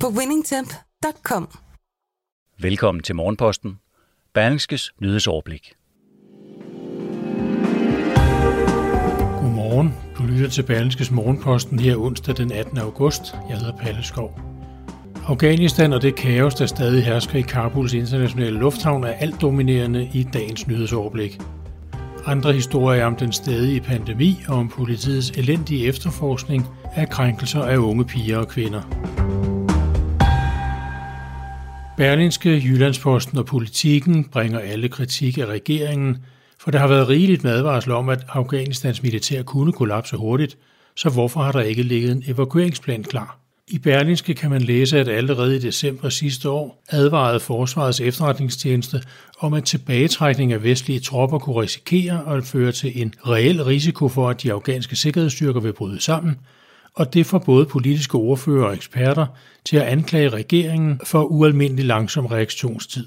på winningtemp.com. Velkommen til Morgenposten. Berlingskes nyhedsoverblik. Godmorgen. Du lytter til Berlingskes Morgenposten her onsdag den 18. august. Jeg hedder Palle Skov. Afghanistan og det kaos, der stadig hersker i Kabuls internationale lufthavn, er alt dominerende i dagens nyhedsoverblik. Andre historier om den stadige pandemi og om politiets elendige efterforskning af krænkelser af unge piger og kvinder. Berlinske, Jyllandsposten og Politiken bringer alle kritik af regeringen, for der har været rigeligt madvarsel om, at Afghanistans militær kunne kollapse hurtigt, så hvorfor har der ikke ligget en evakueringsplan klar? I Berlinske kan man læse, at allerede i december sidste år advarede Forsvarets efterretningstjeneste om, at tilbagetrækning af vestlige tropper kunne risikere at føre til en reel risiko for, at de afghanske sikkerhedsstyrker vil bryde sammen, og det får både politiske ordfører og eksperter til at anklage regeringen for ualmindelig langsom reaktionstid.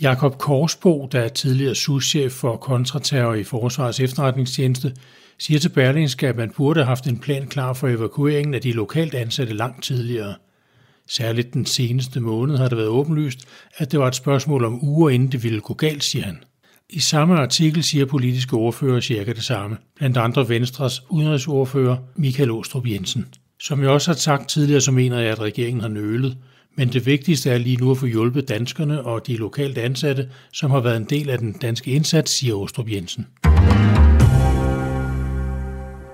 Jakob Korsbo, der er tidligere souschef for kontraterror i Forsvarets efterretningstjeneste, siger til Berlingske, at man burde have haft en plan klar for evakueringen af de lokalt ansatte langt tidligere. Særligt den seneste måned har det været åbenlyst, at det var et spørgsmål om uger inden det ville gå galt, siger han. I samme artikel siger politiske ordfører cirka det samme, blandt andre Venstres udenrigsordfører Michael Åstrup Jensen. Som jeg også har sagt tidligere, så mener jeg, at regeringen har nølet, men det vigtigste er lige nu at få hjulpet danskerne og de lokalt ansatte, som har været en del af den danske indsats, siger Åstrup Jensen.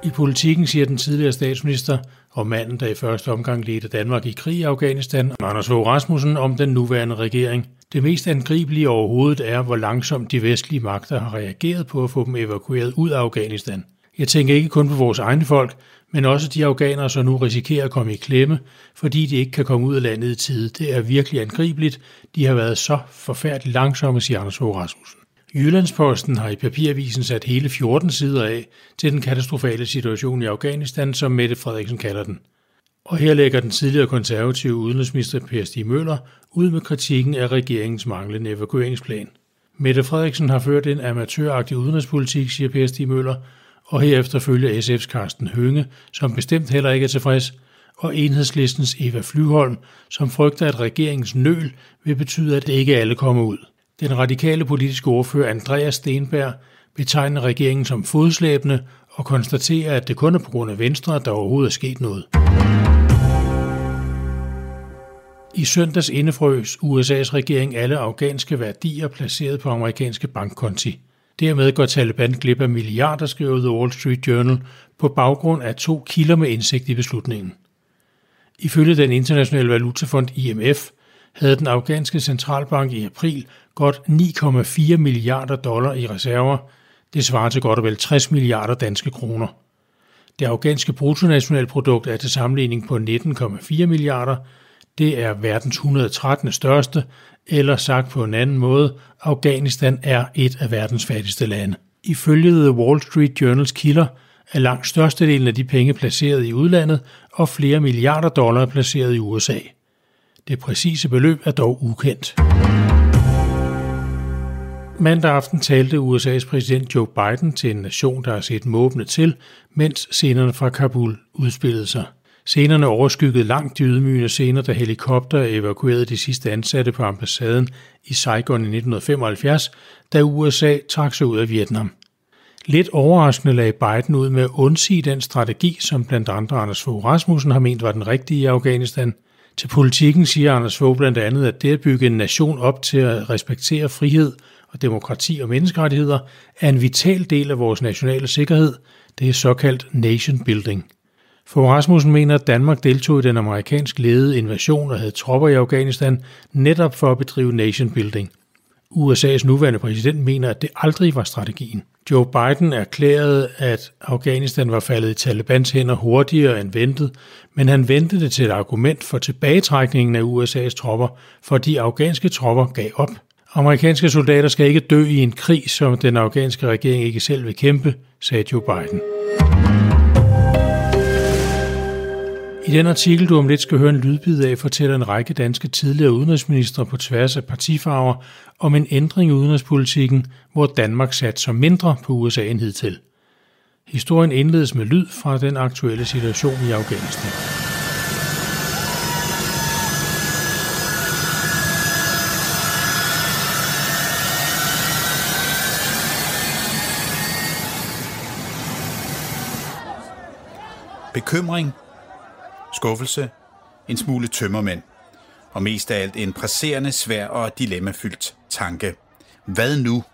I politikken siger den tidligere statsminister og manden, der i første omgang ledte Danmark i krig i Afghanistan, Anders Fogh Rasmussen, om den nuværende regering. Det mest angribelige overhovedet er, hvor langsomt de vestlige magter har reageret på at få dem evakueret ud af Afghanistan. Jeg tænker ikke kun på vores egne folk, men også de afghanere, som nu risikerer at komme i klemme, fordi de ikke kan komme ud af landet i tide. Det er virkelig angribeligt. De har været så forfærdeligt langsomme, siger Anders Fogh Rasmussen. Jyllandsposten har i papiravisen sat hele 14 sider af til den katastrofale situation i Afghanistan, som Mette Frederiksen kalder den. Og her lægger den tidligere konservative udenrigsminister Per Stig Møller ud med kritikken af regeringens manglende evakueringsplan. Mette Frederiksen har ført en amatøragtig udenrigspolitik, siger Per Stig Møller, og herefter følger SF's Carsten Hønge, som bestemt heller ikke er tilfreds, og enhedslistens Eva Flyholm, som frygter, at regeringens nøl vil betyde, at ikke alle kommer ud. Den radikale politiske ordfører Andreas Stenberg betegner regeringen som fodslæbende og konstaterer, at det kun er på grund af Venstre, der overhovedet er sket noget. I søndags indefrøs USA's regering alle afghanske værdier placeret på amerikanske bankkonti. Dermed går Taliban glip af milliarder, skriver The Wall Street Journal, på baggrund af to kilder med indsigt i beslutningen. Ifølge den internationale valutafond IMF havde den afghanske centralbank i april godt 9,4 milliarder dollar i reserver. Det svarer til godt og vel 60 milliarder danske kroner. Det afghanske bruttonationalprodukt er til sammenligning på 19,4 milliarder. Det er verdens 113. største, eller sagt på en anden måde, Afghanistan er et af verdens fattigste lande. Ifølge The Wall Street Journals kilder er langt størstedelen af de penge placeret i udlandet, og flere milliarder dollar placeret i USA. Det præcise beløb er dog ukendt. Mandag aften talte USA's præsident Joe Biden til en nation, der har set måbne til, mens scenerne fra Kabul udspillede sig. Scenerne overskyggede langt de ydmygende scener, da helikopter evakuerede de sidste ansatte på ambassaden i Saigon i 1975, da USA trak sig ud af Vietnam. Lidt overraskende lagde Biden ud med at undsige den strategi, som blandt andre Anders Fogh Rasmussen har ment var den rigtige i Afghanistan. Til politikken siger Anders Fogh blandt andet, at det at bygge en nation op til at respektere frihed og demokrati og menneskerettigheder er en vital del af vores nationale sikkerhed. Det er såkaldt nation building. For Rasmussen mener, at Danmark deltog i den amerikansk ledede invasion og havde tropper i Afghanistan netop for at bedrive nation building. USA's nuværende præsident mener, at det aldrig var strategien. Joe Biden erklærede, at Afghanistan var faldet i Talibans hænder hurtigere end ventet, men han ventede det til et argument for tilbagetrækningen af USA's tropper, fordi afghanske tropper gav op. Amerikanske soldater skal ikke dø i en krig, som den afghanske regering ikke selv vil kæmpe, sagde Joe Biden. I den artikel, du om lidt skal høre en lydbid af, fortæller en række danske tidligere udenrigsministre på tværs af partifarver om en ændring i udenrigspolitikken, hvor Danmark satte sig mindre på USA end hidtil. Historien indledes med lyd fra den aktuelle situation i Afghanistan. Bekymring skuffelse, en smule tømmermænd, og mest af alt en presserende, svær og dilemmafyldt tanke. Hvad nu?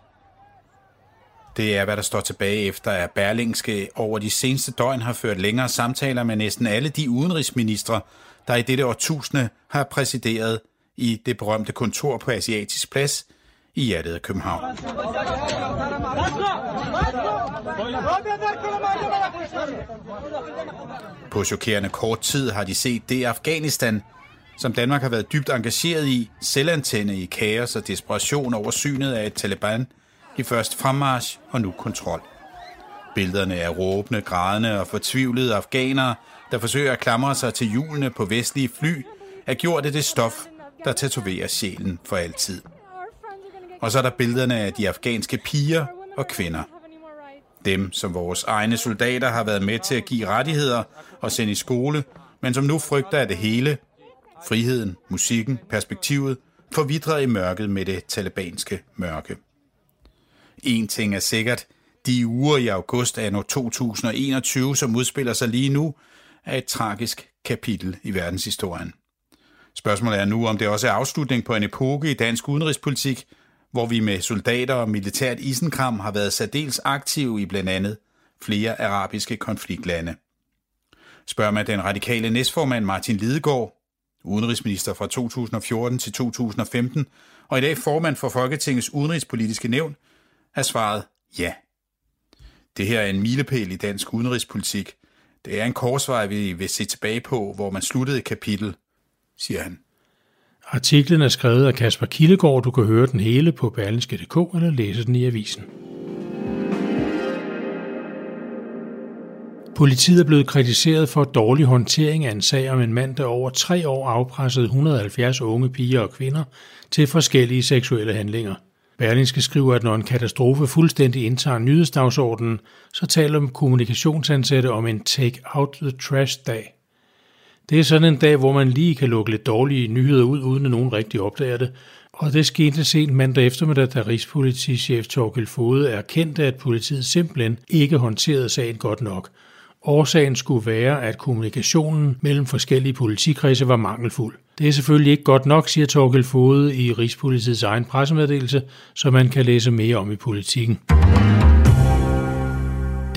Det er, hvad der står tilbage efter, at Berlingske over de seneste døgn har ført længere samtaler med næsten alle de udenrigsministre, der i dette årtusinde har præsideret i det berømte kontor på Asiatisk Plads i hjertet af København. På chokerende kort tid har de set det Afghanistan, som Danmark har været dybt engageret i, selvantænde i kaos og desperation over synet af et Taliban i først fremmarsch og nu kontrol. Billederne er råbende, grædende og fortvivlede afghanere, der forsøger at klamre sig til hjulene på vestlige fly, er gjort af det stof, der tatoverer sjælen for altid. Og så er der billederne af de afghanske piger og kvinder – dem, som vores egne soldater har været med til at give rettigheder og sende i skole, men som nu frygter af det hele, friheden, musikken, perspektivet, forvidrer i mørket med det talibanske mørke. En ting er sikkert, de uger i august af 2021, som udspiller sig lige nu, er et tragisk kapitel i verdenshistorien. Spørgsmålet er nu, om det også er afslutning på en epoke i dansk udenrigspolitik, hvor vi med soldater og militært isenkram har været særdeles aktive i blandt andet flere arabiske konfliktlande. Spørger man den radikale næstformand Martin Lidegaard, udenrigsminister fra 2014 til 2015, og i dag formand for Folketingets udenrigspolitiske nævn, er svaret ja. Det her er en milepæl i dansk udenrigspolitik. Det er en korsvej, vi vil se tilbage på, hvor man sluttede et kapitel, siger han. Artiklen er skrevet af Kasper Kildegård. Du kan høre den hele på berlingske.dk eller læse den i avisen. Politiet er blevet kritiseret for dårlig håndtering af en sag om en mand, der over tre år afpressede 170 unge piger og kvinder til forskellige seksuelle handlinger. Berlingske skriver, at når en katastrofe fuldstændig indtager nyhedsdagsordenen, så taler kommunikationsansatte om en take-out-the-trash-dag out the trash dag. Det er sådan en dag, hvor man lige kan lukke lidt dårlige nyheder ud, uden at nogen rigtig opdager det. Og det skete sent mandag eftermiddag, da Rigspolitichef Torkel Fode erkendte, at politiet simpelthen ikke håndterede sagen godt nok. Årsagen skulle være, at kommunikationen mellem forskellige politikredse var mangelfuld. Det er selvfølgelig ikke godt nok, siger Torkel Fode i Rigspolitiets egen pressemeddelelse, som man kan læse mere om i politikken.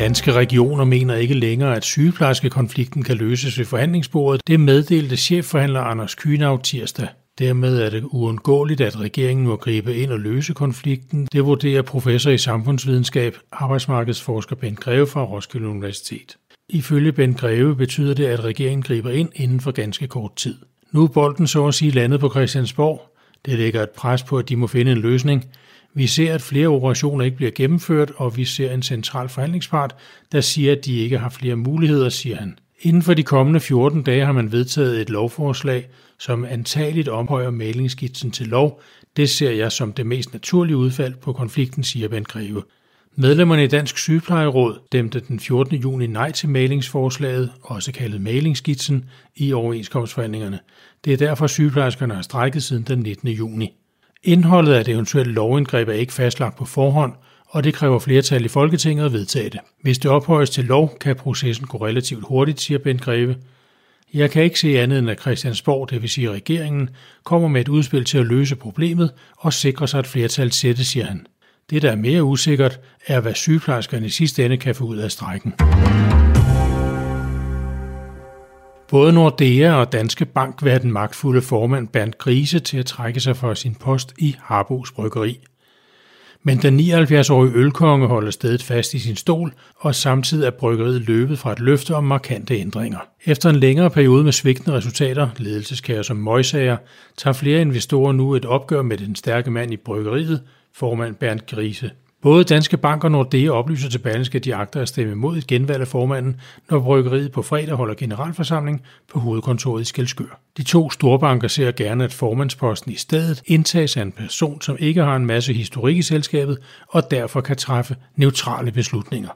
Danske regioner mener ikke længere, at sygeplejerskekonflikten kan løses ved forhandlingsbordet. Det meddelte chefforhandler Anders Kynav tirsdag. Dermed er det uundgåeligt, at regeringen må gribe ind og løse konflikten. Det vurderer professor i samfundsvidenskab, arbejdsmarkedsforsker Ben Greve fra Roskilde Universitet. Ifølge Ben Greve betyder det, at regeringen griber ind inden for ganske kort tid. Nu er bolden så at sige landet på Christiansborg. Det lægger et pres på, at de må finde en løsning. Vi ser, at flere operationer ikke bliver gennemført, og vi ser en central forhandlingspart, der siger, at de ikke har flere muligheder, siger han. Inden for de kommende 14 dage har man vedtaget et lovforslag, som antageligt omhøjer malingsskitsen til lov. Det ser jeg som det mest naturlige udfald på konflikten, siger Ben Greve. Medlemmerne i Dansk Sygeplejeråd dæmte den 14. juni nej til malingsforslaget, også kaldet malingsskitsen, i overenskomstforhandlingerne. Det er derfor sygeplejerskerne har strækket siden den 19. juni. Indholdet af et eventuelt lovindgreb er ikke fastlagt på forhånd, og det kræver flertal i Folketinget at vedtage det. Hvis det ophøjes til lov, kan processen gå relativt hurtigt, siger Bent Greve. Jeg kan ikke se andet end, at Christiansborg, det vil sige regeringen, kommer med et udspil til at løse problemet og sikre sig et flertal sættes, siger han. Det, der er mere usikkert, er, hvad sygeplejerskerne i sidste ende kan få ud af strækken. Både Nordea og Danske Bank vil have den magtfulde formand Bernd Grise til at trække sig fra sin post i Harbos Bryggeri. Men den 79-årige ølkonge holder stedet fast i sin stol, og samtidig er bryggeriet løbet fra et løfte om markante ændringer. Efter en længere periode med svigtende resultater, ledelseskager som møjsager, tager flere investorer nu et opgør med den stærke mand i bryggeriet, formand Bernd Grise. Både Danske Bank og Nordea oplyser til Berlingske, at de agter at stemme mod et genvalg af formanden, når bryggeriet på fredag holder generalforsamling på hovedkontoret i Skelskør. De to storbanker ser gerne, at formandsposten i stedet indtages af en person, som ikke har en masse historik i selskabet og derfor kan træffe neutrale beslutninger.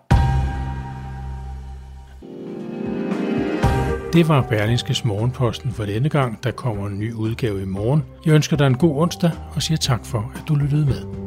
Det var Berlingskes Morgenposten for denne gang. Der kommer en ny udgave i morgen. Jeg ønsker dig en god onsdag og siger tak for, at du lyttede med.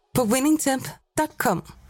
på winningtemp.com.